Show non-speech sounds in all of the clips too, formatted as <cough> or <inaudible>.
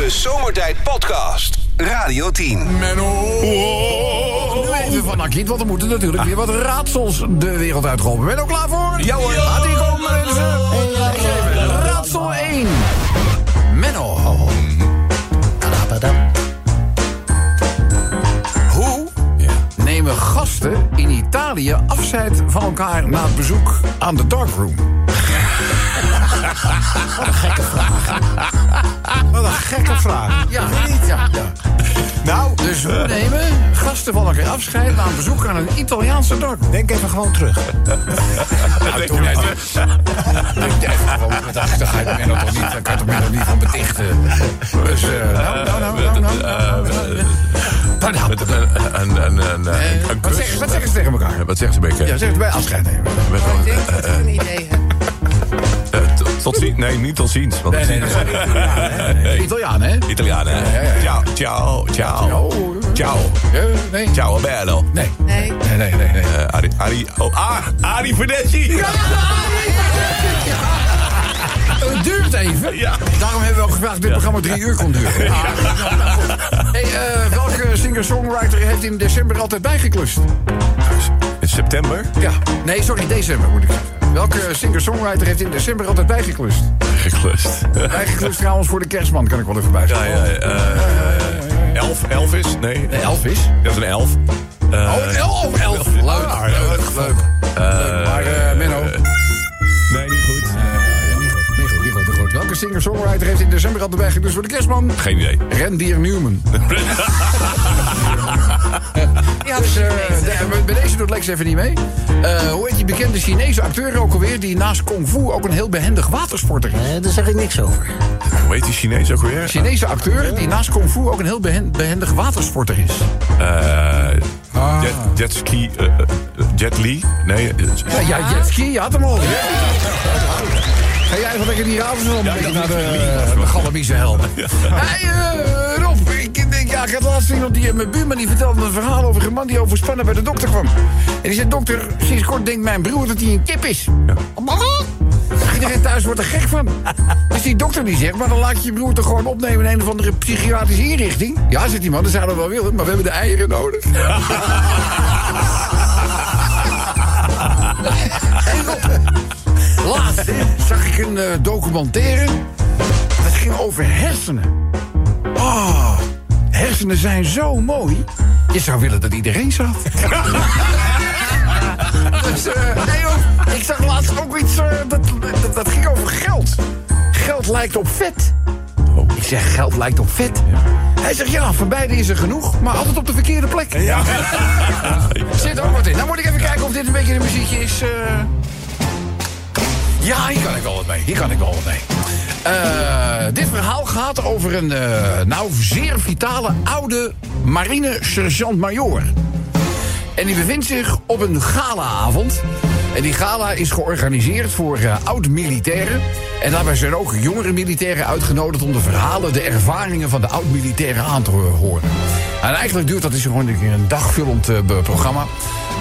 De Zomertijd Podcast. Radio 10. Menno. Nu even van Akiet, want er moeten natuurlijk weer wat raadsels de wereld uitgeholpen. Ben je ook klaar voor? Ja hoor. Laat die komen mensen. Raadsel 1. Menno. Hoe nemen gasten in Italië afscheid van elkaar na het bezoek aan de darkroom? Wat een gekke vraag. Wat een gekke vraag. Ja, niet? Ja, ja. Nou, Dus hoe nemen gasten van elkaar afscheid na een bezoek aan een Italiaanse darkroom? denk even gewoon terug. <laughs> Nou, jij dit. Denk jij gewoon met achter, ga je er nog niet, dan kan je toch nog niet van betichten. Dus, eh, nou, nou, nou, nou. Pardon. Met een, een, een, een, Eh, een Wat zeggen, wat zeggen ze tegen elkaar? Wat zegt ze, Bekke? Ja, zeg het bij afscheid nemen. Met Ik een, denk dat ik een idee heb. Tot- ziens? Nee, niet tot ziens. Want Nee, nee, nee. nee. Italiaan, hè? Italiaan, hè? Ja, ja, ja. Ciao, ciao, ciao. Ciao. Ja, nee. Ciao, bello. Nee. Nee. Nee, nee, nee, nee. Eh, Ari, Ari, oh, ah, Ari Verdetti. Het duurt even. Ja. Daarom hebben we ook gevraagd dat dit programma drie uur kon duren. Hey, eh, welke singer-songwriter heeft in december altijd bijgeklust? In september? Ja, nee, sorry, december moet ik zeggen. Welke singer-songwriter heeft in december altijd bijgeklust? Geklust. <laughs> Bijgeklust trouwens voor de kerstman, kan ik wel even Ja, bijstellen. ja, eh, elf, Elvis? Nee. Nee, Elvis. Dat is een elf. Eh, Oh, elf, elf, elf. Leuk, leuk, leuk. leuk. Leuk, Maar eh, Menno... Welke singer-songwriter heeft in december altijd bijgeklust voor de kerstman? Geen idee. Rendier Newman. <laughs> Ja, Dus, eh, de- bij deze doet Lex even niet mee. Eh, hoe heet die bekende Chinese acteur ook alweer... die naast kung fu ook een heel behendig watersporter is? Eh, daar zeg ik niks over. Hoe heet die Chinees ook weer? Chinese acteur die naast kung fu ook een heel behen- behendig watersporter is. Eh, jet, jetski, eh, eh, Jet Li? Nee. eh, Ja, ja jetski, je had hem al. Ga jij even lekker die avond een beetje naar de, de Galabiese helpen. Hey, eh, Rob, ik denk, ja, ik had laatst iemand die, mijn buurman die vertelde een verhaal over een man die overspannen bij de dokter kwam. En die zei, dokter, sinds kort denkt mijn broer dat hij een kip is. Iedereen thuis wordt er gek van. Dus die dokter die zegt, maar dan laat je je broer toch gewoon opnemen in een of andere psychiatrische inrichting? Ja, zegt die man, dat zouden we wel willen, maar we hebben de eieren nodig. <laughs> Laatst zag ik een eh, documentaire. Dat ging over hersenen. Oh, hersenen zijn zo mooi. Je zou willen dat iedereen zat. <laughs> dus, eh, nee, joh, ik zag laatst ook iets. eh, dat, dat, dat ging over geld. Geld lijkt op vet. Ik zeg, geld lijkt op vet. Hij zegt, ja, van beide is er genoeg, maar altijd op de verkeerde plek. Ja. <laughs> Zit ook wat in. Nou moet ik even kijken of dit een beetje een muziekje is. Ja, hier kan ik wel wat mee. Hier kan ik wel wat mee. Eh, dit verhaal gaat over een, eh, nou, zeer vitale oude marine sergeant-majoor. En die bevindt zich op een galaavond. En die gala is georganiseerd voor eh, oud-militairen. En daarbij zijn ook jongere militairen uitgenodigd... om de verhalen, de ervaringen van de oud-militairen aan te horen. En eigenlijk duurt dat dus gewoon een dagvullend programma.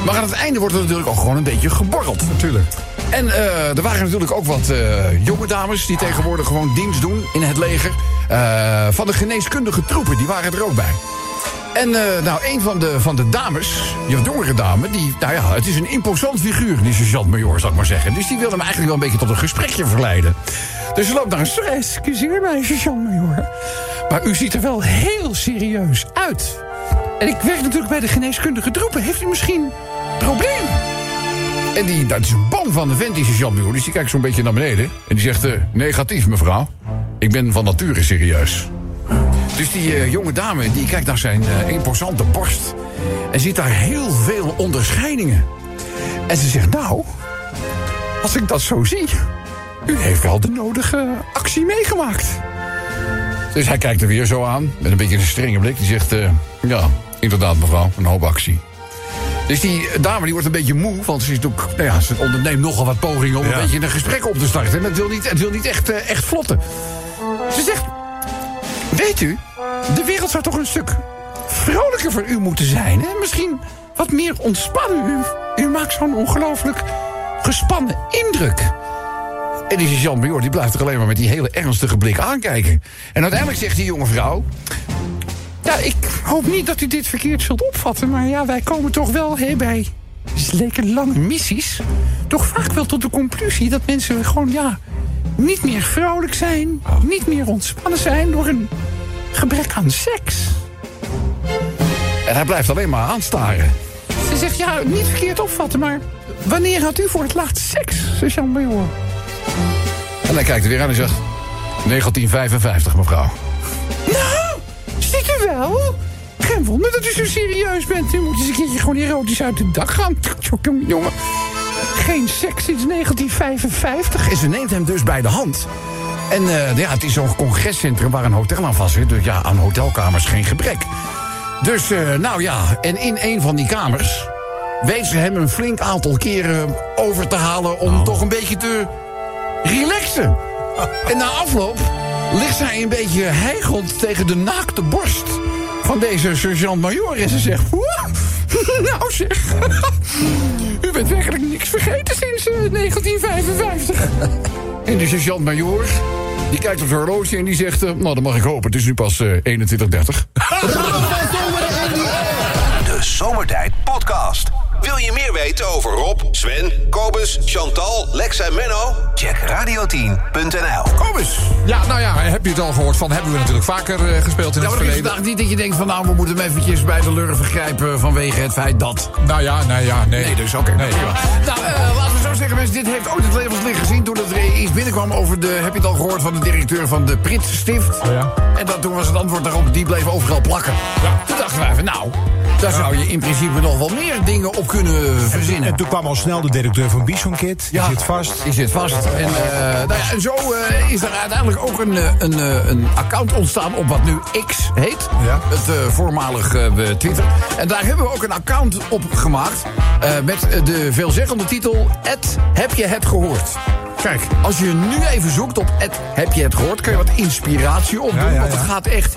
Maar aan het einde wordt er natuurlijk ook gewoon een beetje geborreld. Natuurlijk. En eh, er waren natuurlijk ook wat eh, jonge dames... die tegenwoordig gewoon dienst doen in het leger. Eh, van de geneeskundige troepen, die waren er ook bij. En nou, een van de, van de dames, die jongere dame, die, nou ja, het is een imposant figuur, die sergeant-major, zou ik maar zeggen. Dus die wil hem eigenlijk wel een beetje tot een gesprekje verleiden. Dus ze loopt naar een stress. Excuseer mij, sergeant-major. Maar u ziet er wel heel serieus uit. En ik werk natuurlijk bij de geneeskundige troepen. Heeft u misschien een probleem? En die, dat is bang van de vent, die. Dus die kijkt zo'n beetje naar beneden. En die zegt, eh, negatief, mevrouw. Ik ben van nature serieus. Dus die eh, jonge dame die kijkt naar zijn eh, imposante borst. En ziet daar heel veel onderscheidingen. En ze zegt: Nou, als ik dat zo zie. U heeft wel de nodige actie meegemaakt. Dus hij kijkt er weer zo aan. Met een beetje een strenge blik. Die zegt: Ja, inderdaad, mevrouw, een hoop actie. Dus die dame die wordt een beetje moe, want ze, is ook, nou ja, ze onderneemt nogal wat pogingen om Ja. een beetje een gesprek op te starten. En het wil niet, het wil niet echt, eh, echt vlotten. Ze zegt: Weet u, de wereld zou toch een stuk vrolijker voor u moeten zijn. Hè? Misschien wat meer ontspannen. U, u maakt zo'n ongelooflijk gespannen indruk. En die sergeant-major die blijft er alleen maar met die hele ernstige blik aankijken. En uiteindelijk zegt die jonge vrouw... Ja, ik hoop niet dat u dit verkeerd zult opvatten... maar ja, wij komen toch wel hè, bij lekker lange missies... toch vaak wel tot de conclusie dat mensen gewoon, ja... niet meer vrolijk zijn, niet meer ontspannen zijn... door een gebrek aan seks. En hij blijft alleen maar aanstaren. Ze zegt, ja, niet verkeerd opvatten, maar... wanneer had u voor het laatst seks, sergeant-major? En hij kijkt er weer aan en zegt... 1955, mevrouw. Wel? Geen wonder dat u zo serieus bent. U moet eens een keertje gewoon erotisch uit het dak gaan. Jongen, geen seks sinds 1955. En ze neemt hem dus bij de hand. En eh, ja, het is zo'n congrescentrum waar een hotel aan vast zit. Dus ja, aan hotelkamers geen gebrek. Dus, eh, nou ja, en in een van die kamers... weet ze hem een flink aantal keren over te halen... om toch een beetje te relaxen. En na afloop ligt zij een beetje hijgend tegen de naakte borst van deze sergeant-major. En ze zegt... "Woe, <laughs> Nou zeg, <laughs> u bent werkelijk niks vergeten sinds eh, 1955. En de sergeant-major, die kijkt op zijn horloge en die zegt... eh, nou, dan mag ik hopen, het is nu pas eh 21.30. <laughs> De Zomertijd Podcast. Wil je meer weten over Rob, Sven, Kobus, Chantal, Lex en Menno? Check radio10.nl. Kom eens. Ja, nou ja, heb je het al gehoord van? Hebben we natuurlijk vaker eh, gespeeld in Ja, het maar er is verleden. vandaag niet dat je denkt van... nou, we moeten hem eventjes bij de lurven grijpen vanwege het feit dat... Nou ja, nee, ja, nee. Nee, dus oké. Nee. Nou, eh, laten we zo zeggen, mensen. Dit heeft ooit het levenslicht gezien toen er iets binnenkwam over de... Heb je het al gehoord van de directeur van de Prit Stift? Oh ja. En dat, toen was het antwoord daarop, die bleef overal plakken. Toen dachten wij van, nou, daar zou je in principe nog wel meer dingen op kunnen verzinnen. En toen kwam al snel de directeur van Bison Kit. Die zit vast. Die zit vast. En, eh, nou ja, en zo eh, is er uiteindelijk ook een, eh, een, een account ontstaan op wat nu X heet. Ja. Het eh, voormalig Twitter. En daar hebben we ook een account op gemaakt. met de veelzeggende titel... Ed, heb je het gehoord? Kijk, als je nu even zoekt op Ed, heb je het gehoord... kun je wat inspiratie opdoen. Ja, ja, Want het gaat echt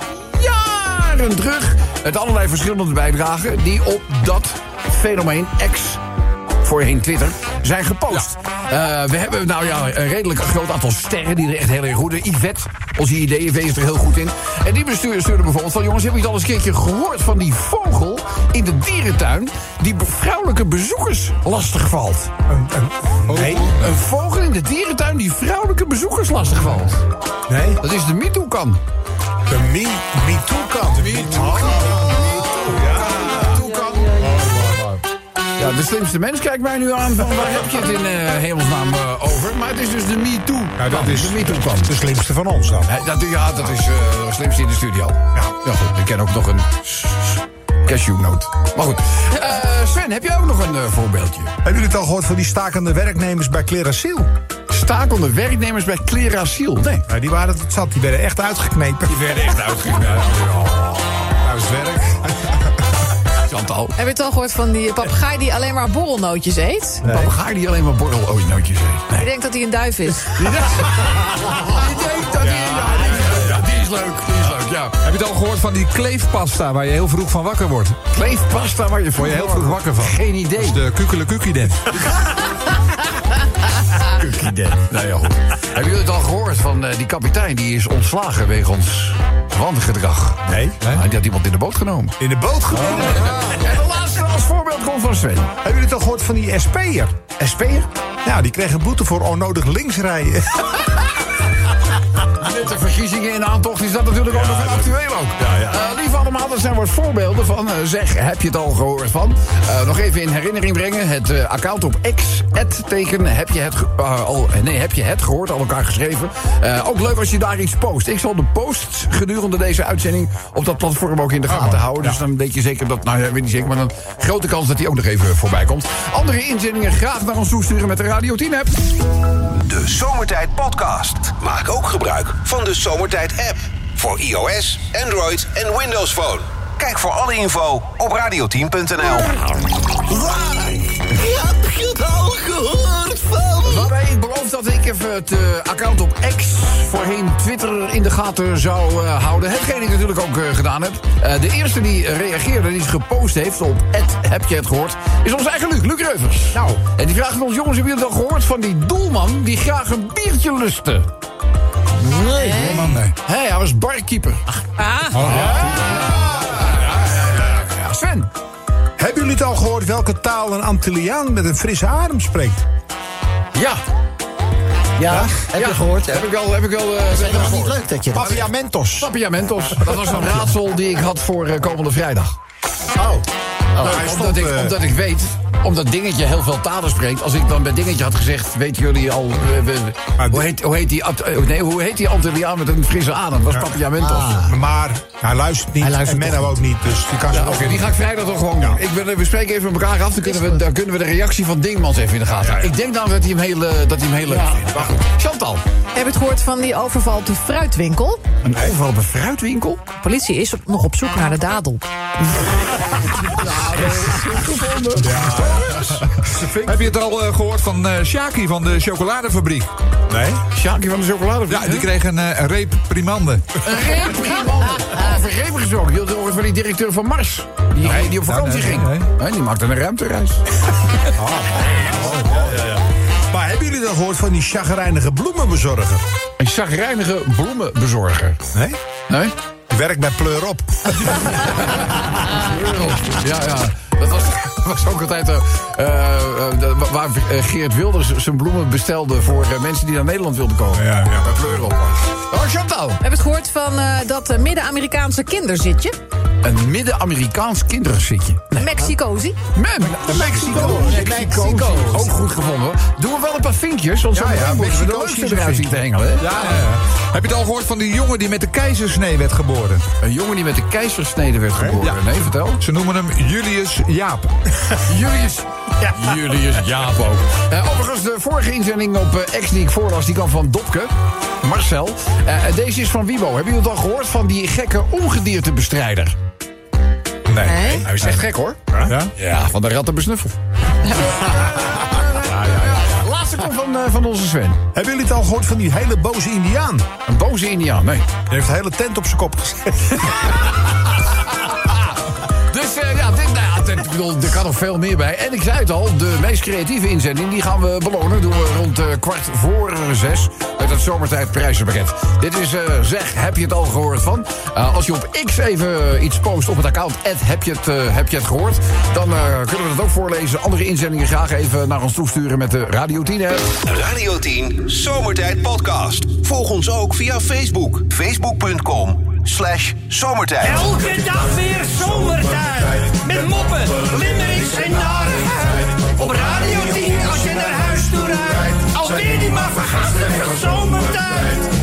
jaren terug... met allerlei verschillende bijdragen... die op dat fenomeen X voorheen Twitter, zijn gepost. Eh, we hebben nou ja, een redelijk groot aantal sterren die er echt heel erg goed in. Yvette, onze ideeën is er heel goed in. En die bestuur stuurde bijvoorbeeld van... jongens, heb je al eens een keertje gehoord van die vogel in de dierentuin... die vrouwelijke bezoekers lastigvalt? Een, een, nee, Een vogel in de dierentuin die vrouwelijke bezoekers lastigvalt. nee. Dat is de MeToo-kan. De Me, me Too kant. De Me Too Ja, de slimste mens kijkt mij nu aan van waar heb je het in eh, hemelsnaam eh, over? Maar het is dus de MeToo. Ja, dat is de MeToo-kant. de slimste van ons dan. Nee, dat, ja, dat is eh, de slimste in de studio. Ja. ja, goed. Ik ken ook nog een cashewnoot. Maar goed. Eh, Sven, heb jij ook nog een voorbeeldje? Hebben jullie het al gehoord van die stakende werknemers bij Clerasiel? Stakende werknemers bij Clerasiel. Nee. Nou, die waren het zat. Die werden echt uitgeknepen. Die werden echt uitgeknepen. <laughs> Nou, <laughs> is het werk. Chantal. Heb je het al gehoord van die papegaai die alleen maar borrelnootjes eet? Een papegaai die alleen maar borrelooitnootjes heeft. Nee. Ik denk dat hij een duif is. <laughs> Ik denk dat die... Ja, ja, die is leuk. Die is leuk, ja. Heb je het al gehoord van die kleefpasta waar je heel vroeg van wakker wordt? Kleefpasta waar je je heel vroeg wakker van? Geen idee. Dat is de Nou ja, goed. Hebben jullie het al gehoord van eh, die kapitein? Die is ontslagen wegens wangedrag. Nee. Ah, die had iemand in de boot genomen. In de boot genomen. En de laatste als voorbeeld komt van Sven. Hebben jullie het al gehoord van die SP'er? SP'er? Ja, die kreeg een boete voor onnodig linksrijden. <laughs> Met de verkiezingen in aantocht is dat natuurlijk ook nog actueel ook. Ja, ja. Eh, lieve allemaal, dat zijn wat voorbeelden van... eh, zeg, heb je het al gehoord van? Eh, nog even in herinnering brengen. Het eh, account op X, het teken, heb je het, eh, al, nee, heb je het gehoord, al elkaar geschreven. Eh, ook leuk als je daar iets post. Ik zal de posts gedurende deze uitzending op dat platform ook in de gaten houden. Dus dan weet je zeker dat, nou ja, ik weet niet zeker, maar een grote kans dat die ook nog even voorbij komt. Andere inzendingen graag naar ons toesturen met de Radio 10 app. De Zomertijd Podcast. Maak ook gebruik van de Zomertijd app. Voor iOS, Android en Windows Phone. Kijk voor alle info op radio10.nl. Heb je het al gehoord van? Waarbij ik beloof dat ik even het eh, account op X, voorheen Twitter, in de gaten zou eh, houden. Hetgeen ik natuurlijk ook eh, gedaan heb. Eh, de eerste die reageerde, die gepost heeft op heb je het gehoord, is onze eigen Luc, Luc Reuvers. Nou. En die vraagt ons, jongens, hebben jullie het al gehoord van die doelman die graag een biertje lustte? Nee, man, nee. Hé, hij was barkeeper. Ah, Ja, Sven. Hebben jullie het al gehoord welke taal een Antilliaan met een frisse adem spreekt? Ja. Ja, heb je gehoord? Heb ik wel, heb ik wel, eh, ik wel dat niet leuk dat je. Papiamentos. Papiamentos. Dat was een raadsel die ik had voor eh, komende vrijdag. Oh. Nou, hij omdat, stond, ik, eh, omdat ik weet, omdat Dingetje heel veel talen spreekt. Als ik dan bij Dingetje had gezegd, weten jullie al... eh, we- hoe, heet, hoe, heet die, eh, nee, hoe heet die Antilliaan met een frisse adem? Dat was Papiamentos. Ah. Maar hij luistert niet Hij luistert en Menno ook niet. Dus die kan ze Ja, in. die ga ik vrijdag toch gewoon doen. Ik ben, we spreken even met elkaar af. Dan kunnen, we, dan kunnen we de reactie van Dingmans even in de gaten houden. Ik denk dan dat hij hem heel, dat hij hem heel leuk vindt. Maar goed, Chantal. heb je het gehoord van die overval op die fruitwinkel? Een overval op een fruitwinkel? De politie is op, nog op zoek naar de dadel. Heb je het al eh, gehoord van eh Shaki van de chocoladefabriek? Nee? Sjaki van de chocolade. Ja, die kreeg een eh, reprimande. Een reprimande. Over repen gesproken. Je had het van die directeur van Mars. Die, die op vakantie nee, ging. nee. Die maakte een ruimtereis. <laughs> Maar hebben jullie dan gehoord van die chagrijnige bloemenbezorger? Een chagrijnige bloemenbezorger. Nee? Nee? Werkt bij Pleur op. Ja, ja. Dat was, dat was ook altijd de- waar Geert Wilders zijn bloemen bestelde voor eh, mensen die naar Nederland wilden komen. Ja, ja. Bij Pleur op. Oh, Chantal. Heb je het gehoord van eh, dat Midden-Amerikaanse kinderzitje? Een Midden-Amerikaans kinderzitje. Mexicozi. Man, Mexico. Mexico. Ook goed gevonden hoor. Doen we wel een paar vinkjes, want zo Ja, ja, moeten we de eruit zien te hengelen. ja, ja. Heb je het al gehoord van die jongen die met de keizersnee werd geboren? Een jongen die met de keizersnede werd geboren. Nee, vertel. Ze noemen hem Julius Jaap. <laughs> Julius. Julius Jaap ook. Eh, overigens, de vorige inzending op eh, X die ik voorlas, die kwam van Dopke. Marcel. Eh, deze is van Wibo. Hebben jullie het al gehoord van die gekke ongediertebestrijder? Nee. Nee. Hij is echt gek hoor. Ja? Ja, van de rattenbesnuffel. <laughs> Laatste komt van, eh, van onze Sven. Hebben jullie het al gehoord van die hele boze indiaan? Een boze indiaan, nee. Die heeft de hele tent op zijn kop gezet. <laughs> Dus eh, ja, bedoel, er kan nog veel meer bij. En ik zei het al, de meest creatieve inzending... die gaan we belonen. Doen we rond eh, kwart voor zes. Met het zomertijd prijzenpakket. Dit is, eh, zeg, heb je het al gehoord van? Eh, als je op X even iets post op het account... heb, je het, heb je het gehoord? Dan kunnen we dat ook voorlezen. Andere inzendingen graag even naar ons toesturen... met de Radio 10 app. Radio 10 Zomertijd Podcast. Volg ons ook via Facebook. Facebook.com slash zomertijd. Elke dag weer zomertijd. Met moppen, limmerings en narigheid. Op Radio 10 als je naar huis toe rijdt. Alweer die maar zomertijd.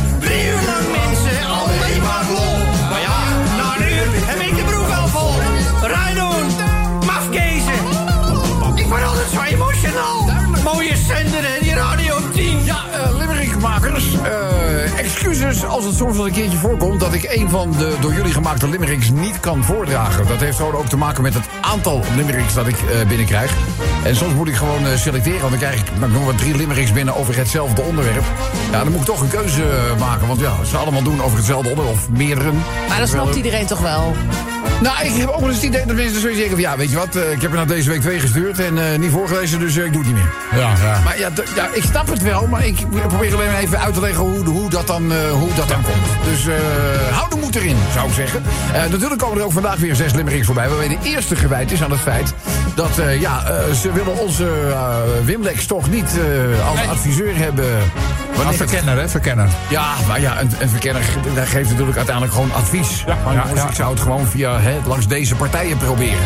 Excuses als het soms wel een keertje voorkomt... dat ik een van de door jullie gemaakte limericks niet kan voordragen. Dat heeft gewoon ook te maken met het aantal limericks dat ik eh, binnenkrijg. En soms moet ik gewoon eh, selecteren, want dan krijg ik nou, noem maar drie limericks binnen over hetzelfde onderwerp. Ja, dan moet ik toch een keuze eh, maken, want ja, ze allemaal doen over hetzelfde onderwerp, of meerdere. Maar dat snapt iedereen toch wel? Nou, ik heb ook wel eens het idee dat mensen zoiets zeggen van... ja, weet je wat, eh, ik heb er nou deze week twee gestuurd en eh, niet voorgelezen, dus eh, ik doe het niet meer. Ja, ja. Maar ja, ja, ik snap het wel, maar ik probeer alleen maar even uit te leggen hoe, hoe dat dan, hoe dat dan komt. Dus hou de moed erin, zou ik zeggen. Natuurlijk komen er ook vandaag weer zes limericks voorbij... waarbij de eerste gewijd is aan het feit dat eh, ja, eh, ze willen onze uh, Wimlex toch niet eh, als adviseur hebben... Een verkenner, hè? Verkenner. ja, maar ja, een, een verkenner geeft natuurlijk uiteindelijk gewoon advies. maar ja, ja. ik zou het gewoon via hè, langs deze partijen proberen.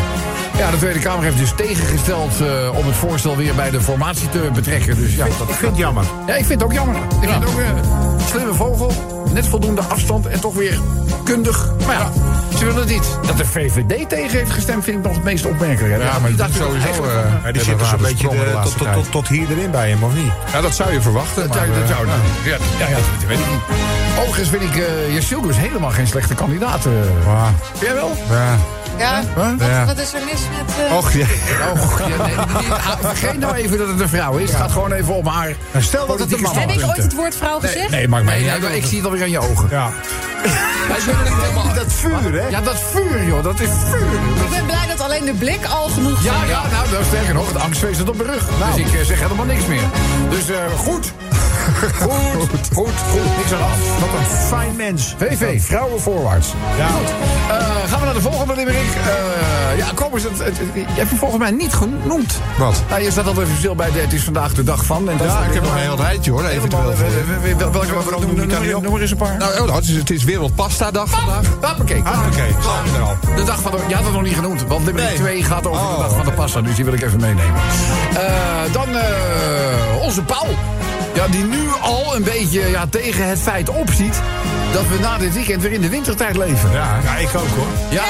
Ja, de Tweede Kamer heeft dus tegengesteld eh, om het voorstel weer bij de formatie te betrekken. Dus ja, dat, Ik vind het jammer. ja ik vind het ook jammer. Ik vind het ook een slimme vogel, net voldoende afstand en toch weer kundig. Maar ja, ze willen het niet. Dat de VVD tegen heeft gestemd vind ik nog het meest opmerkelijk. Ja, maar Die dacht sowieso... eh, Ja, die zitten zo'n rare beetje de de- tot, tot, tot, tot hier erin bij hem, of niet? Ja, dat zou je verwachten. Dat, maar, zou- dat zou, ja, ja, ja, dat weet ik niet. Overigens vind ik uh, helemaal geen slechte kandidaat. jij wel? Ja. Ja, wat, Ja. wat is er mis met... eh, Och, ja. Oh, ja, nee, nee, ah, vergeet nou even dat het een vrouw is. Het gaat gewoon even om haar. Nou, stel dat het een man heb was. ik ooit het woord vrouw gezegd? Nee, maakt mij niet uit. Ik zie het alweer aan je ogen. Ja. <laughs> Dat vuur, hè? Ja, dat vuur, joh. Dat is vuur. Ik ben blij dat alleen de blik al genoeg Ja, ja, nou, dat is sterker nog. De angst zit op mijn rug. Dus ik eh, zeg helemaal niks meer. Dus eh, goed. Goed, goed, goed. Niks aan af. Wat een fijn mens. VV, vrouwen voorwaarts. Ja. Goed. Eh, gaan we naar de volgende limerick. Eh ja, kom eens. Het, het, het- je hebt hem volgens mij niet genoemd. Wat? Nou, je staat altijd even stil bij de, het is vandaag de dag van. En dat Ja, ik heb nog een heel rijtje hoor, eventueel. Eh, wel- Welke waarom noem, noem je noem, niet er eens een paar. Nou, oh, nou, het, is, het is Wereldpasta-dag vandaag. Hoppakee. Ah, we er al. De dag van de, je had het nog niet genoemd, want limerick Nee. 2 gaat over de Oh, dag van de pasta. Dus die wil ik even meenemen. Eh, dan onze Paul. Ja, die nu al een beetje ja, tegen het feit opziet... dat we na dit weekend weer in de wintertijd leven. Ja, ja, ik ook hoor. Ja,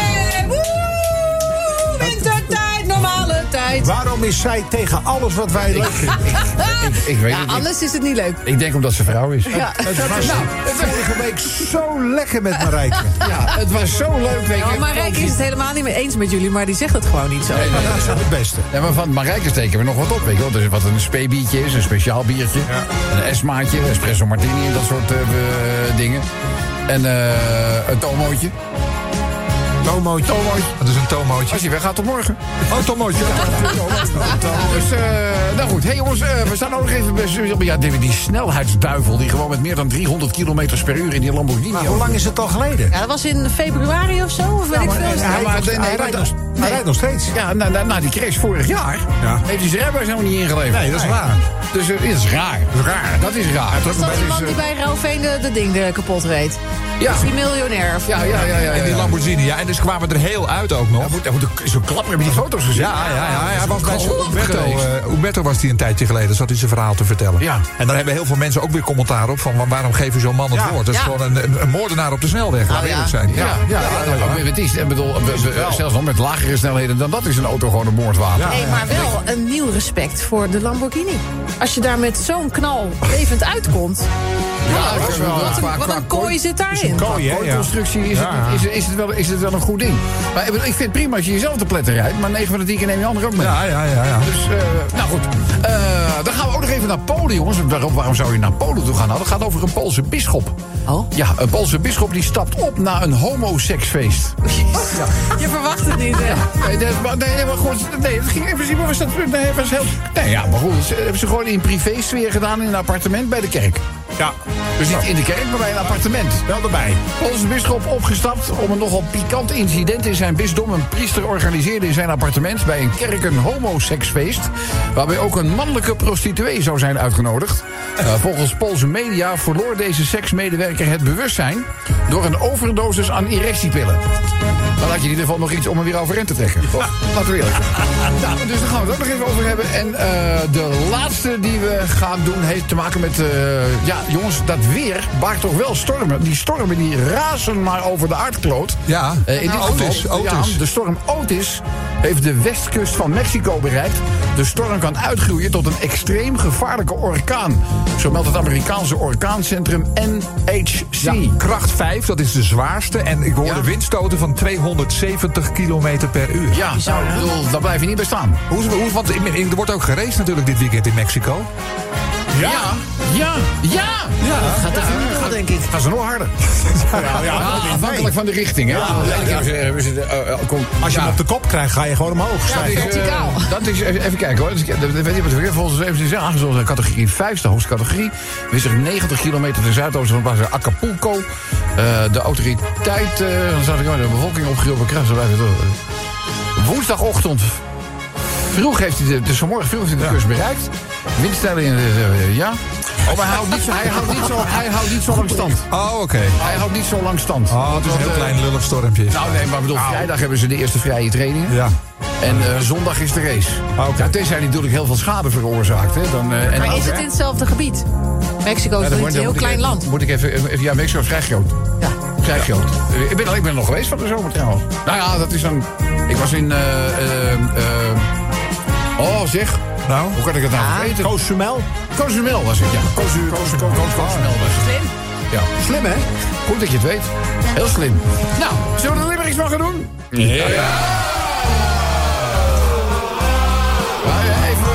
woe, wintertijd, normale tijd. Waarom is zij tegen alles wat wij leuk vinden? ik, ik weet Ja, het niet. alles is het niet leuk. Ik denk omdat ze vrouw is. Ja. Het was vorige week zo lekker met Marijke. Ja, het was zo leuk. Weet. Nou, Marijke is het helemaal niet mee eens met jullie, maar die zegt het gewoon niet zo. Nee, nee, Dat is het beste. Ja, maar van Marijke steken we nog wat op, weet je wel. Dus wat een speebiertje is, een speciaal biertje. Een esmaatje, een espresso martini en dat soort eh, eh, dingen. En eh, een tomootje. Tomootje. Tomootje. Dat is een tomootje. Als hij weggaat tot morgen. Oh, Tomootje. Dus, eh, nou goed. hey jongens, eh, we staan ook nog even bij... Ja, die, die snelheidsduivel die gewoon met meer dan 300 km per uur in die Lamborghini... Maar hoe lang is het al geleden? Ja, dat was in februari of zo, of weet ik veel. Hij, maar nee, rijdt, dat- nog, hij rijdt nog steeds. Ja, na, na, na die crash vorig jaar Ja. heeft hij zijn rijbewijs helemaal niet ingeleverd. Nee, dat is waar. Dus eh, dat is raar. raar. Dat is raar. Was dat die man is, die eh, bij Rauwveen de, de ding kapot reed? Ja. Is die miljonair? Of Ja, ja, ja, ja. En die ja. Lamborghini, ja. En dus kwamen er heel uit ook nog. Hij moet, moet zo'n klapper hebben die foto's gezien. Ja, ja, ja. Hij was bij Klap Umberto, eh, Umberto was die een tijdje geleden, zat hij zijn verhaal te vertellen. Ja. En daar hebben heel veel mensen ook weer commentaar op van wa- waarom geef je zo'n man het Ja. woord? Dat is Ja. gewoon een, een, een moordenaar op de snelweg, laten we ja. eerlijk zijn. Ja, ja, ja, ja, Het is, ik bedoel, we- we- zelfs nog met lagere snelheden dan dat is een auto gewoon een moordwapen. Nee, maar wel een nieuw respect voor de Lamborghini. Als je daar met zo'n knal levend uitkomt. Ja, dat is wel- Wat een, wat qua een kooi zit daarin. Kooi, hè? Ja. constructie is, Ja. het, is, is, het wel, is het wel een goed ding. Maar ik, vind het prima als je jezelf te pletten rijdt, maar 9 van de 10 keer neem je ander ook mee. Ja, ja, ja. ja. Dus, eh, nou goed. Eh, dan gaan we ook nog even naar Polen, jongens. Waarom, waarom zou je naar Polen toe gaan? Nou, dat gaat over een Poolse bisschop. Oh? Ja, een Poolse bisschop die stapt op na een homoseksfeest. <laughs> Je verwacht het niet, hè? Nee, dat, maar, nee, maar goed, nee, het ging in principe was dat, nee, was heel, nee, ja, maar goed, ze hebben ze gewoon in privésfeer gedaan in een appartement bij de kerk. Ja, Dus niet in de kerk, maar bij een appartement. wel erbij. Onze bisschop opgestapt om een nogal pikant incident in zijn bisdom. Een priester organiseerde in zijn appartement bij een kerk een homoseksfeest. Waarbij ook een mannelijke prostituee zou zijn uitgenodigd. Eh, volgens Poolse media verloor deze seksmedewerker het bewustzijn. door een overdosis aan erectiepillen. Dan had je in ieder geval nog iets om er weer overeind te trekken. Toch? Laten we eerlijk zijn. Nou, dus daar gaan we het ook nog even over hebben. En eh, de laatste die we gaan doen heeft te maken met... eh, ja, jongens, dat weer baart toch wel stormen. Die stormen die razen maar over de aardkloot. Ja, Eh, in dit nou, geval, Otis, Otis. Ja, de storm Otis heeft de westkust van Mexico bereikt. De storm kan uitgroeien tot een extreem gevaarlijke orkaan. Zo meldt het Amerikaanse orkaancentrum NHC. Ja, kracht 5, dat is de zwaarste. En ik hoorde Ja. windstoten van 270 kilometer per uur. Ja, nou, bedoel, daar blijf je niet bij staan. Hoe, is- hoe, want er wordt ook geraced natuurlijk dit weekend in Mexico. Ja, ja, ja. Ja, dat gaat even niet door, denk ik. Gaan ze nog harder. <laughs> Ja, afhankelijk van de richting, hè. Eh, eh, Als je ja. hem op de kop krijgt, ga je gewoon omhoog. Dat is, eh, verticaal. dat is, even, even kijken hoor. Dat is- dat weet je wat we volgens even zijn aangezocht in categorie 5, de hoogste categorie. Wist zich 90 kilometer ten zuidoosten van plaats Acapulco. Eh, de autoriteit, eh, dan staat ik de bevolking opgeroepen krijgen. Woensdagochtend vroeg heeft hij de, dus vanmorgen vroeg heeft hij de kust bereikt. Windstijlen in de, eh, ja. Oh, maar hij houdt, niet zo, hij, houdt niet zo, hij houdt niet zo lang stand. Oh, oké. Hij houdt niet zo lang stand. Oh, het is een heel eh, klein lullig stormpje. Nou nee, maar ik bedoel, vrijdag hebben ze de eerste vrije trainingen. Ja. En eh, zondag is de race. Ah, oké. Ja, tenzij hij natuurlijk heel veel schade veroorzaakt. Hè, dan, eh, en Maar is het in hetzelfde gebied? Mexico is Ja, een heel ik klein land. Moet ik even, even- ja, Mexico is vrij groot. Ja. Vrij groot. Eh, Ik ben, al- ik ben er nog geweest van de zomer trouwens. Nou ja, dat is een... Ik was in... eh, eh, eh, oh, zeg. Nou? Hoe kan ik het nou vergeten? Cozumel? Cozumel was het, ja. Cozu- Cozu- Co- Co- Cozumel was het. Slim. Ja. Slim, hè? Goed dat je het weet. Heel slim. Nou, zullen we de limericks maar gaan doen? Ja. Maar, eh, even,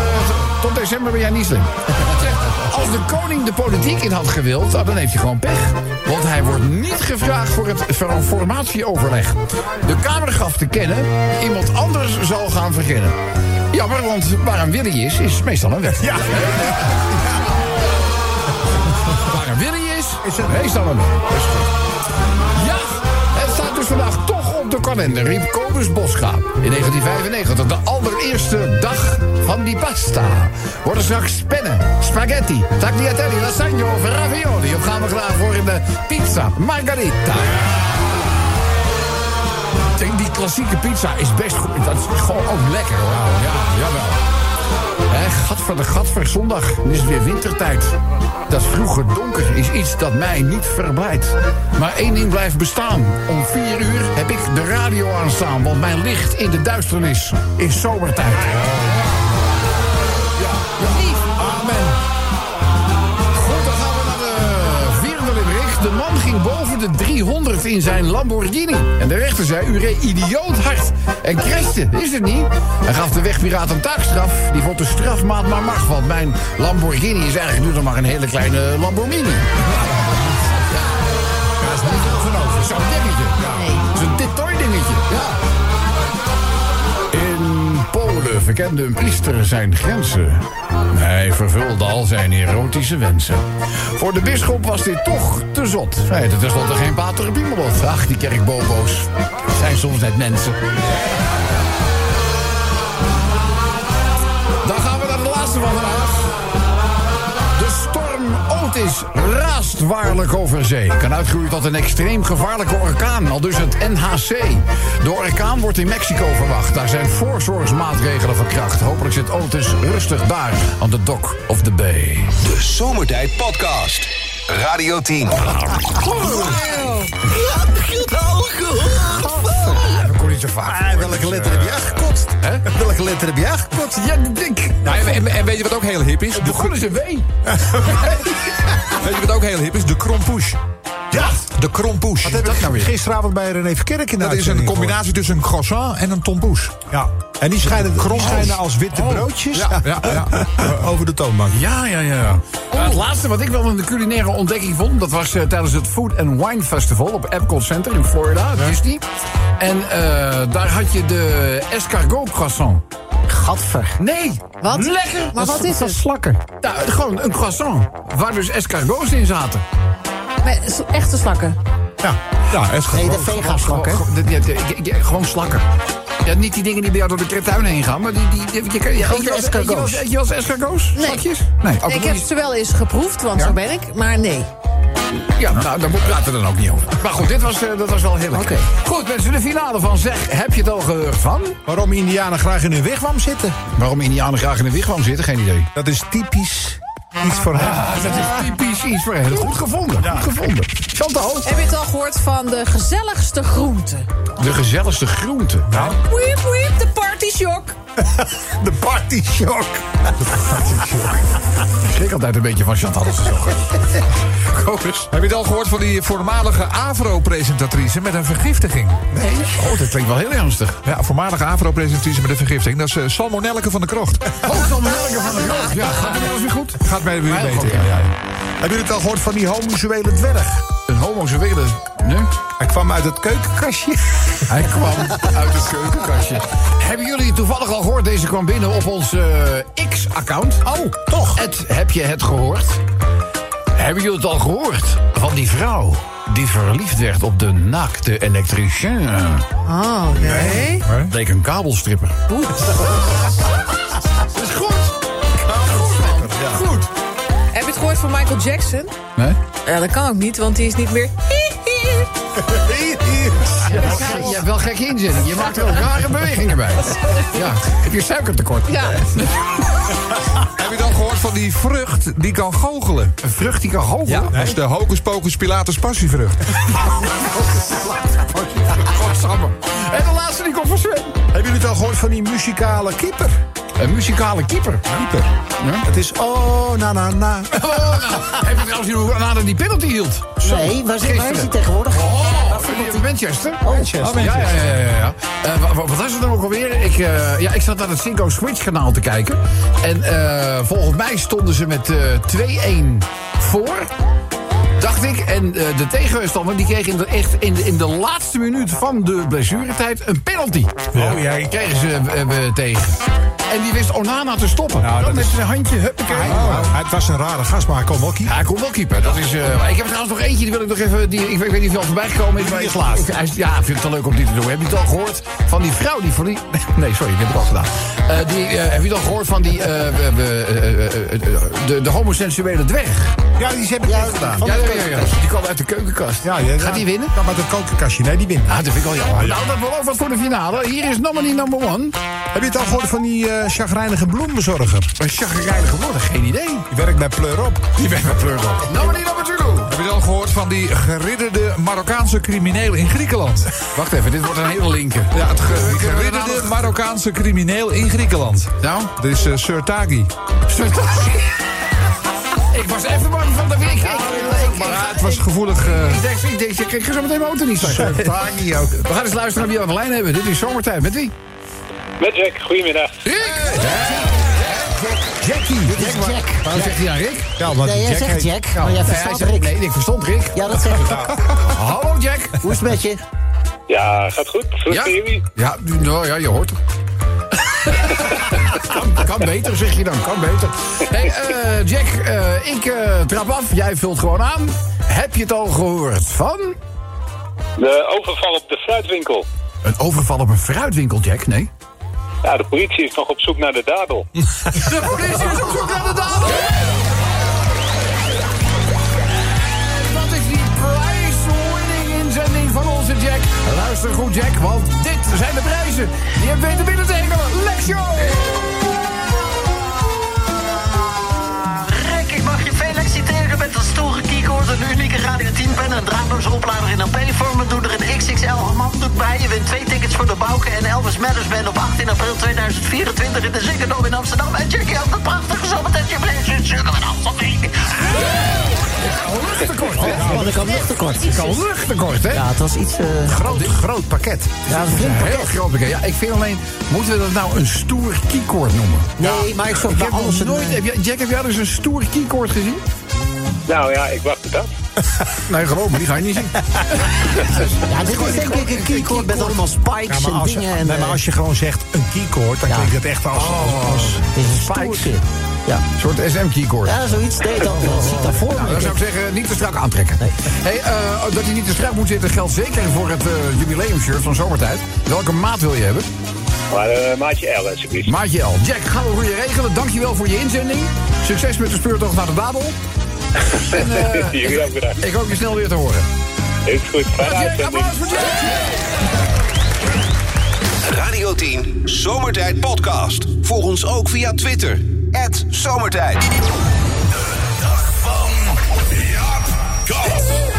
tot december ben jij niet slim. <laughs> Als de koning de politiek in had gewild, nou, dan heeft hij gewoon pech. Want hij wordt niet gevraagd voor het formatieoverleg. De Kamer gaf te kennen, iemand anders zal gaan verkennen. Jammer, want waar een Willy is, is meestal een wet. Ja. <laughs> Waar een Willy is, is het meestal een wet. Goed. Ja, het staat dus vandaag toch op de kalender, riep Kobus Boscha. In 1995, de allereerste dag van die pasta. Worden straks pennen, spaghetti, tagliatelle, lasagne of ravioli. Of gaan we klaar voor in de pizza margarita. Klassieke pizza is best goed. Dat is gewoon ook lekker hoor. Ja, jawel. Hé, gadver de gadver, zondag. Is weer wintertijd. Dat vroeger donker is iets dat mij niet verblijdt. Maar één ding blijft bestaan. Om vier uur heb ik de radio aanstaan. Want mijn licht in de duisternis is zomertijd. De man ging boven de 300 in zijn Lamborghini. En de rechter zei, u reed idioot hard. En crashte, is het niet? Hij gaf de wegpiraat een taakstraf. Die vond de strafmaat maar mag. Want mijn Lamborghini is eigenlijk nu nog maar een hele kleine Lamborghini. Ja, daar is niet veel van over. Zo'n dingetje. Ja. Een detail dingetje. Ja. In Polen verkende een priester zijn grenzen. Hij vervulde al zijn erotische wensen. Voor de bisschop was dit toch te zot. Hij had tenslotte geen pater Biemelot. Ach, die kerkbobo's zijn soms net mensen. Dan gaan we naar de laatste van vandaag. De storm Otis raast waarlijk over zee. Kan uitgroeien tot een extreem gevaarlijke orkaan, al dus het NHC. De orkaan wordt in Mexico verwacht. Daar zijn voorzorgsmaatregelen van kracht. Hopelijk zit Otis rustig daar, aan de dock of the bay. De Zomertijd Podcast. Radio 10. Dat kon niet zo vaak. Ah, welke letter heb je aangekotst? Welke letter heb je aangekotst? Ja, dik. Nou, en, en- en weet je wat ook heel hip is? De, Begon is een W. <laughs> weet je wat ook heel hip is? De krompoes. Ja. De krompoes. Dat heb dat ik nou weer? gisteravond bij René Verkerk in de Dat is een combinatie tussen een croissant en een tompoes. Ja. En die schijnen, die schijnen als witte broodjes Ja, ja, ja. <laughs> over de toonbank. Ja, ja, ja. Nou, het laatste wat ik wel een culinaire ontdekking vond... dat was eh, tijdens het Food and Wine Festival op Epcot Center in Florida, Disney. En eh, daar had je de escargot croissant. Gadver. Nee, Wat? lekker. Maar wat is het? Slakken. Nou, gewoon een croissant waar dus escargots in zaten. Met s- echte slakken. Ja. Ja, is Nee, de vegaslakken. Gewoon, slakken. Ja, niet die dingen die bij jou door de tuin heen gaan, maar die... die, die je, escargots. je eens escargots? Nee. Ik heb ze wel eens geproefd, want zo ben ik. Maar nee. Ja, nou, daar moet- praten we dan ook niet over. Maar goed, dit was, eh, dat was wel heel lekker. Goed, mensen, de finale van Zeg, heb je het al gehoord van? Waarom Indianen graag in hun wigwam zitten? Waarom Indianen graag in een wigwam zitten, geen idee. Dat is typisch iets voor. Ah, dat is typisch iets voor hen. Goed gevonden, goed gevonden. Chantal, Heb je het al gehoord van de gezelligste groente? de gezelligste groente. Nou, Wiep, wiep, <laughs> de party shock. De party shock. ik schrik altijd een beetje van Chantal als ze zo heb je het al gehoord van die voormalige AVRO-presentatrice met een vergiftiging? Nee, oh, dat klinkt wel heel ernstig. Ja, voormalige AVRO-presentatrice met een vergiftiging. Dat is eh, Salmonelleke van de Krocht. Dan melken van de rook. Ja, gaat het wel eens weer goed? Gaat mij weer Heel beter. ja. Hebben jullie het al gehoord van die homoseksuele dwerg? Een homoseksuele... Nee? Hij kwam uit het keukenkastje. <laughs> Hij kwam uit het keukenkastje. Hebben jullie toevallig al gehoord? Deze kwam binnen op ons eh, X-account. Oh, toch? Het, heb je het gehoord? Hebben jullie het al gehoord? Van die vrouw die verliefd werd op de naakte elektricien. Oh, nee. Bleek een kabelstripper. Goed. <laughs> Dat is. Goed. Van Michael Jackson? Nee? Ja, dat kan ook niet, want die is niet meer... Je hebt wel gekke inzending. Je maakt er wel rare bewegingen bij. Ja. Heb je suikertekort? Ja, Heb je al gehoord van die vrucht die kan goochelen? Een vrucht die kan goochelen? Ja, dat is de hocus pocus pilatus passievrucht. <laughs> Godsamme. En de laatste die komt van Sven. Hebben jullie het al gehoord van die muzikale keeper? Een muzikale keeper. Keeper. Het is oh, na, na, na. Oh, nou, heb je trouwens zien hoe Onana die penalty hield? Zo, Nee, waar, zit- waar is hij tegenwoordig? Oh, in Manchester. Manchester. Ja, ja, ja. ja, ja. Eh, wa- wa- wat was het dan ook alweer? Ik, eh, ja, ik zat naar het Cinco Switch kanaal te kijken. En eh, volgens mij stonden ze met eh 2-1 voor. Dacht ik. En de tegenstander die kreeg in de, echt in de, in de laatste minuut van de blessuretijd een penalty. Oh, jij. Kregen ze tegen. En die wist Onana te stoppen. Nou, Dan dat met is- zijn handje, huppakee. Het was een rare gast, maar hij kon wel keeper. Ja, hij kon wel keeper. Dat is, eh, ik heb er trouwens nog eentje, die wil ik nog even... Die, ik, weet- ik weet niet of hij al voorbij gekomen is. maar Die ik- laatst. ik- ja, ik vind het wel leuk om die te doen. Heb je het al gehoord van die vrouw die verliet... <laughs> Nee, sorry, dat heb ik al gedaan. Eh, die, eh, heb je het al gehoord van die... de, de homosensuele dwerg? Ja, die heb ik Ja, ook gedaan. van Ja, de ja, ja, ja. Die kwam uit de keukenkast. Ja, ja, Gaat hij winnen? Ja, maar dat kokenkastje, nee, die wint. Ah, dat vind ik wel jammer. Nou, dat wel wat voor de finale. Hier is nominee number one. Heb je het al gehoord van die chagrijnige bloembezorger? Een chagrijnige geworden, geen idee. Die werkt bij Pleur op. Die werd met pleur op. Nominee number two. Heb je dan gehoord van die geridderde Marokkaanse crimineel in Griekenland? Wacht even, dit wordt een hele linker. Ja, het ge- er geridderde nou- Marokkaanse crimineel in Griekenland. Nou? Dat is eh, Sir Tagi. Ik was even bang van de week. Maar ja, het was gevoelig... eh, ik denk, ik ga zo meteen mijn auto niet starten. Tagi ook. We gaan eens luisteren naar wie we aan de lijn hebben. Dit is zomertijd. Met wie? Met Jack, goedemiddag. Rick! Jackie. Jack, Jack. Wat zegt hij aan Rick? Ja, omdat Nee, jij zegt heet. Jack, maar jij Nee, hij verstaat zegt- Rick. Nee, ik verstond Rick. Ja, dat zeg ik. <laughs> Hallo Jack. Hoe is het met je? Ja, gaat goed. Goed Ja? voor jullie. Ja, nou ja, je hoort het. kan, kan beter, zeg je dan. Kan beter. Hey, eh, Jack, eh, ik eh, trap af. Jij vult gewoon aan. Heb je het al gehoord van... De overval op de fruitwinkel. Een overval op een fruitwinkel, Jack? Nee. Ja, de politie is nog op zoek naar de dader. <laughs> De politie is op zoek naar de dader. Dat is die prize-winning inzending van onze Jack. Luister goed, Jack, want dit zijn de prijzen. Die hebben weten binnen te hengelen. Lexio! Rick, met een stoere keycord, een unieke Radio 10 pen, een draadloze oplader in een P-vorm, een doeder een XXL handdoek bij. Je wint twee tickets voor de Bouke en Elvis Matters Band op 18 april 2024 in de Ziggo Dome in Amsterdam. En check je ook het prachtige zomertijdje Blaze in Sugar met Amstelveen. Luchtekort, hè? Want ik had luchtekort. Ik kan luchtekort, hè? Ja, het was iets... eh, Groot, groot pakket. ja, een heel groot pakket. Ja, ik vind alleen, moeten we dat nou een stoer keycord noemen? Nee, maar ik zocht Ik bij heb nog alles nooit... eh, Heb jij, Jack, heb jij dus een stoer keycord gezien? Nou ja, ik wacht het af. <laughs> Nee, geloof me, die ga je niet zien. Ja, dit is denk ik een keycord met allemaal spikes Ja, en als je, dingen. En, nee, maar eh, als je gewoon zegt een keycord, dan Ja. klinkt het echt als... als het is een spikes. stoertje. Ja. Een soort SM-keycord. ja, zoiets deed dat wel. Zie ik dat voor Nou, dan zou ik zeggen, niet te strak aantrekken. Hey, eh, dat hij niet te strak moet zitten geldt zeker voor het eh jubileumshirt van zomertijd. Welke maat wil je hebben? Maar eh, maatje L, alsjeblieft. Maatje L. Jack, gaan we voor je regelen. Dankjewel voor je inzending. Succes met de speurtocht naar de Babel. En <laughs> eh, Jullie ook bedankt. ik hoop je snel weer te horen. Is goed. Fijne applaus voor. Radio 10 Zomertijd Podcast. Volg ons ook via Twitter. Zomertijd. Erg gezellig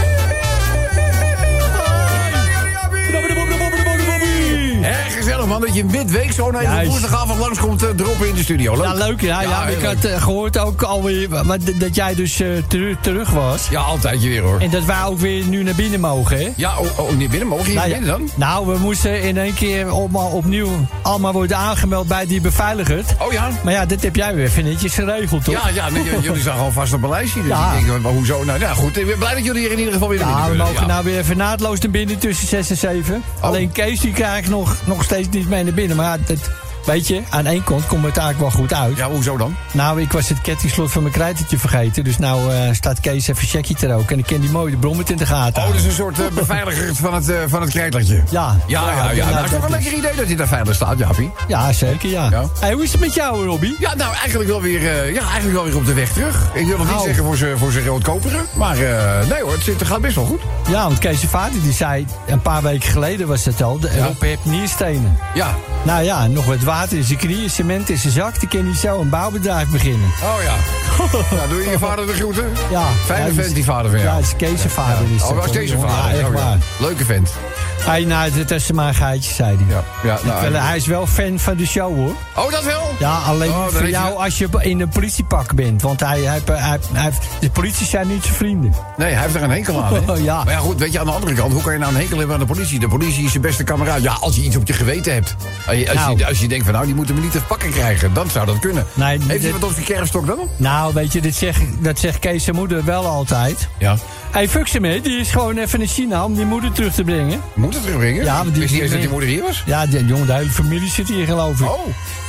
dat je midweek zo Juist. woensdagavond langskomt droppen in de studio. Leuk. Ja, leuk. Ja, ja, ik leuk. had eh, gehoord ook alweer maar dat jij dus eh, teru- terug was. Ja, altijd je weer hoor. En dat wij ook weer nu naar binnen mogen, hè? Ja, oh, oh, niet binnen. Mogen je Nou, ja. binnen dan? Nou, we moesten in één keer allemaal opnieuw allemaal worden aangemeld bij die beveiliger. Oh ja? Maar ja, dit heb jij weer netjes geregeld, toch? Ja, ja nee, jullie staan gewoon vast op een lijstje. Dus Ja. ik denk, maar hoezo? Nou ja, goed. Ik ben blij dat jullie hier in ieder geval weer naar Ja, binnen we kunnen. mogen nou weer even naadloos naar binnen tussen 6 en 7. Alleen Kees die krijgt nog, nog steeds niet mee naar binnen. Maar dat, weet je, aan één kant komt het eigenlijk wel goed uit. Ja, hoezo dan? Nou, ik was het kettingslot van mijn krijtertje vergeten. Dus nou eh, staat Kees even checkie te roken. En ik ken die mooie brommet in de gaten. Oh, dus een soort eh, beveiliger van het, eh, van het krijtlertje. Ja. Ja, ja, ja. ja, Nou, het is toch dat een lekker idee dat hij daar veilig staat, Jaapie. Ja, zeker, ja. Ja. Hey, hoe is het met jou, Robbie? Ja, nou, eigenlijk wel weer, ja, eigenlijk wel weer op de weg terug. Ik wil nog niet Oh. zeggen voor zijn voor roodkoperen. Maar nee hoor, het, zit, het gaat best wel goed. Ja, want Kees' vader die zei, een paar weken geleden was het al... De Rob heeft nierstenen. Ja. Nou ja, nog wat water in zijn knieën, cement in zijn zak... dan kan hij zo een bouwbedrijf beginnen. Oh ja. <laughs> nou, doe je je vader de groeten? Ja. Fijne Ja, vent, die vader van jou. Ja, het is Kees' vader. Is Oh, dat, was jongen. vader? Ja, echt ja. waar. Leuke vent. Hij, nou, dat is maar een geitje, zei hij. Ja, ja, nou, Wel, hij is wel fan van de show, hoor. Oh, dat wel? Ja, alleen Oh, voor jou als je in een politiepak bent. Want hij, hij, hij, de politie zijn niet zijn vrienden. Nee, hij heeft er een hekel aan. Hè? <laughs> Ja. Maar ja, goed, weet je, aan de andere kant, hoe kan je nou een hekel hebben aan de politie? De politie is zijn beste kameraad. Ja, als je iets op je geweten hebt. Als je, als, Nou. je, als je denkt van, nou, die moeten me niet te pakken krijgen, dan zou dat kunnen. Nee, Heeft hij wat op zijn kerfstok dan? Nou, weet je, dit zegt, dat zegt Kees zijn moeder wel altijd. Ja. Hij fuck ze mee, die is gewoon even naar China om die moeder terug te brengen. Moet het terugbrengen? Ja, want die- Wist eerst dat die moeder hier was? Ja, de, jongen, de hele familie zit hier, geloof ik. Oh.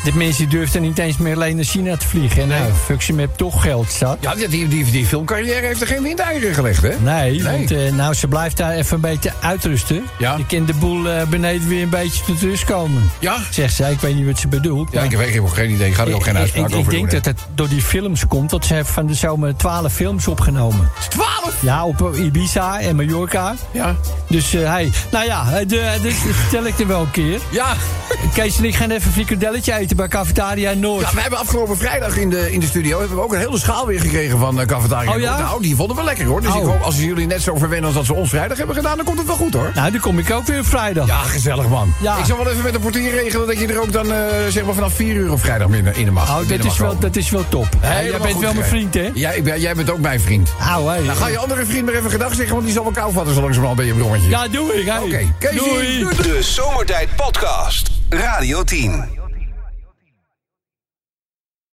De mensen durfden niet eens meer alleen naar China te vliegen. En nou, fuck ze met toch geld zat. Ja, die, die, die, die filmcarrière heeft er geen windeieren gelegd, hè? Nee, Nee. want eh, nou, ze blijft daar even een beetje uitrusten. Ja. Je kan de boel eh, beneden weer een beetje tot rust komen. Ja? Zegt ze, ik weet niet wat ze bedoelt. Ja, ik heb, ik heb ook geen idee. Ik ga er ook geen uitspraak ik, ik over denk dat het door die films komt. Want ze hebben van de zomer 12 films opgenomen. 12? Ja, op Ibiza en Mallorca. Ja. Dus eh, hij, nou ja, eh, de, dus <laughs> vertel ik er wel een keer. Ja. Kees en ik gaan even een frikandelletje eten bij Cafetaria Noord. Ja, we hebben afgelopen vrijdag in de, in de studio hebben we ook een hele schaal weer gekregen van uh, Cafetaria. Oh, ja? Nou, die vonden we lekker hoor. Dus Oh. ik hoop, als jullie net zo verwennen als dat ze ons vrijdag hebben gedaan, dan komt het wel goed hoor. Nou, dan kom ik ook weer vrijdag. Ja, gezellig man. Ja. Ik zal wel even met de portier regelen dat je er ook dan eh, zeg maar vanaf 4 uur op vrijdag binnen in de mag. Oh, dat is, mag wel, dat is wel top. Ja, jij Helemaal bent wel mijn vriend, hè? Ja, ik ben, jij bent ook mijn vriend. Auw, hé. Nou, ga je andere vriend maar even gedag zeggen, want die zal wel kou vatten zo langzamerhand bij je brommertje. Ja, doe ik. Oké, Doei. doei. De Zomertijd Podcast. Radio 10.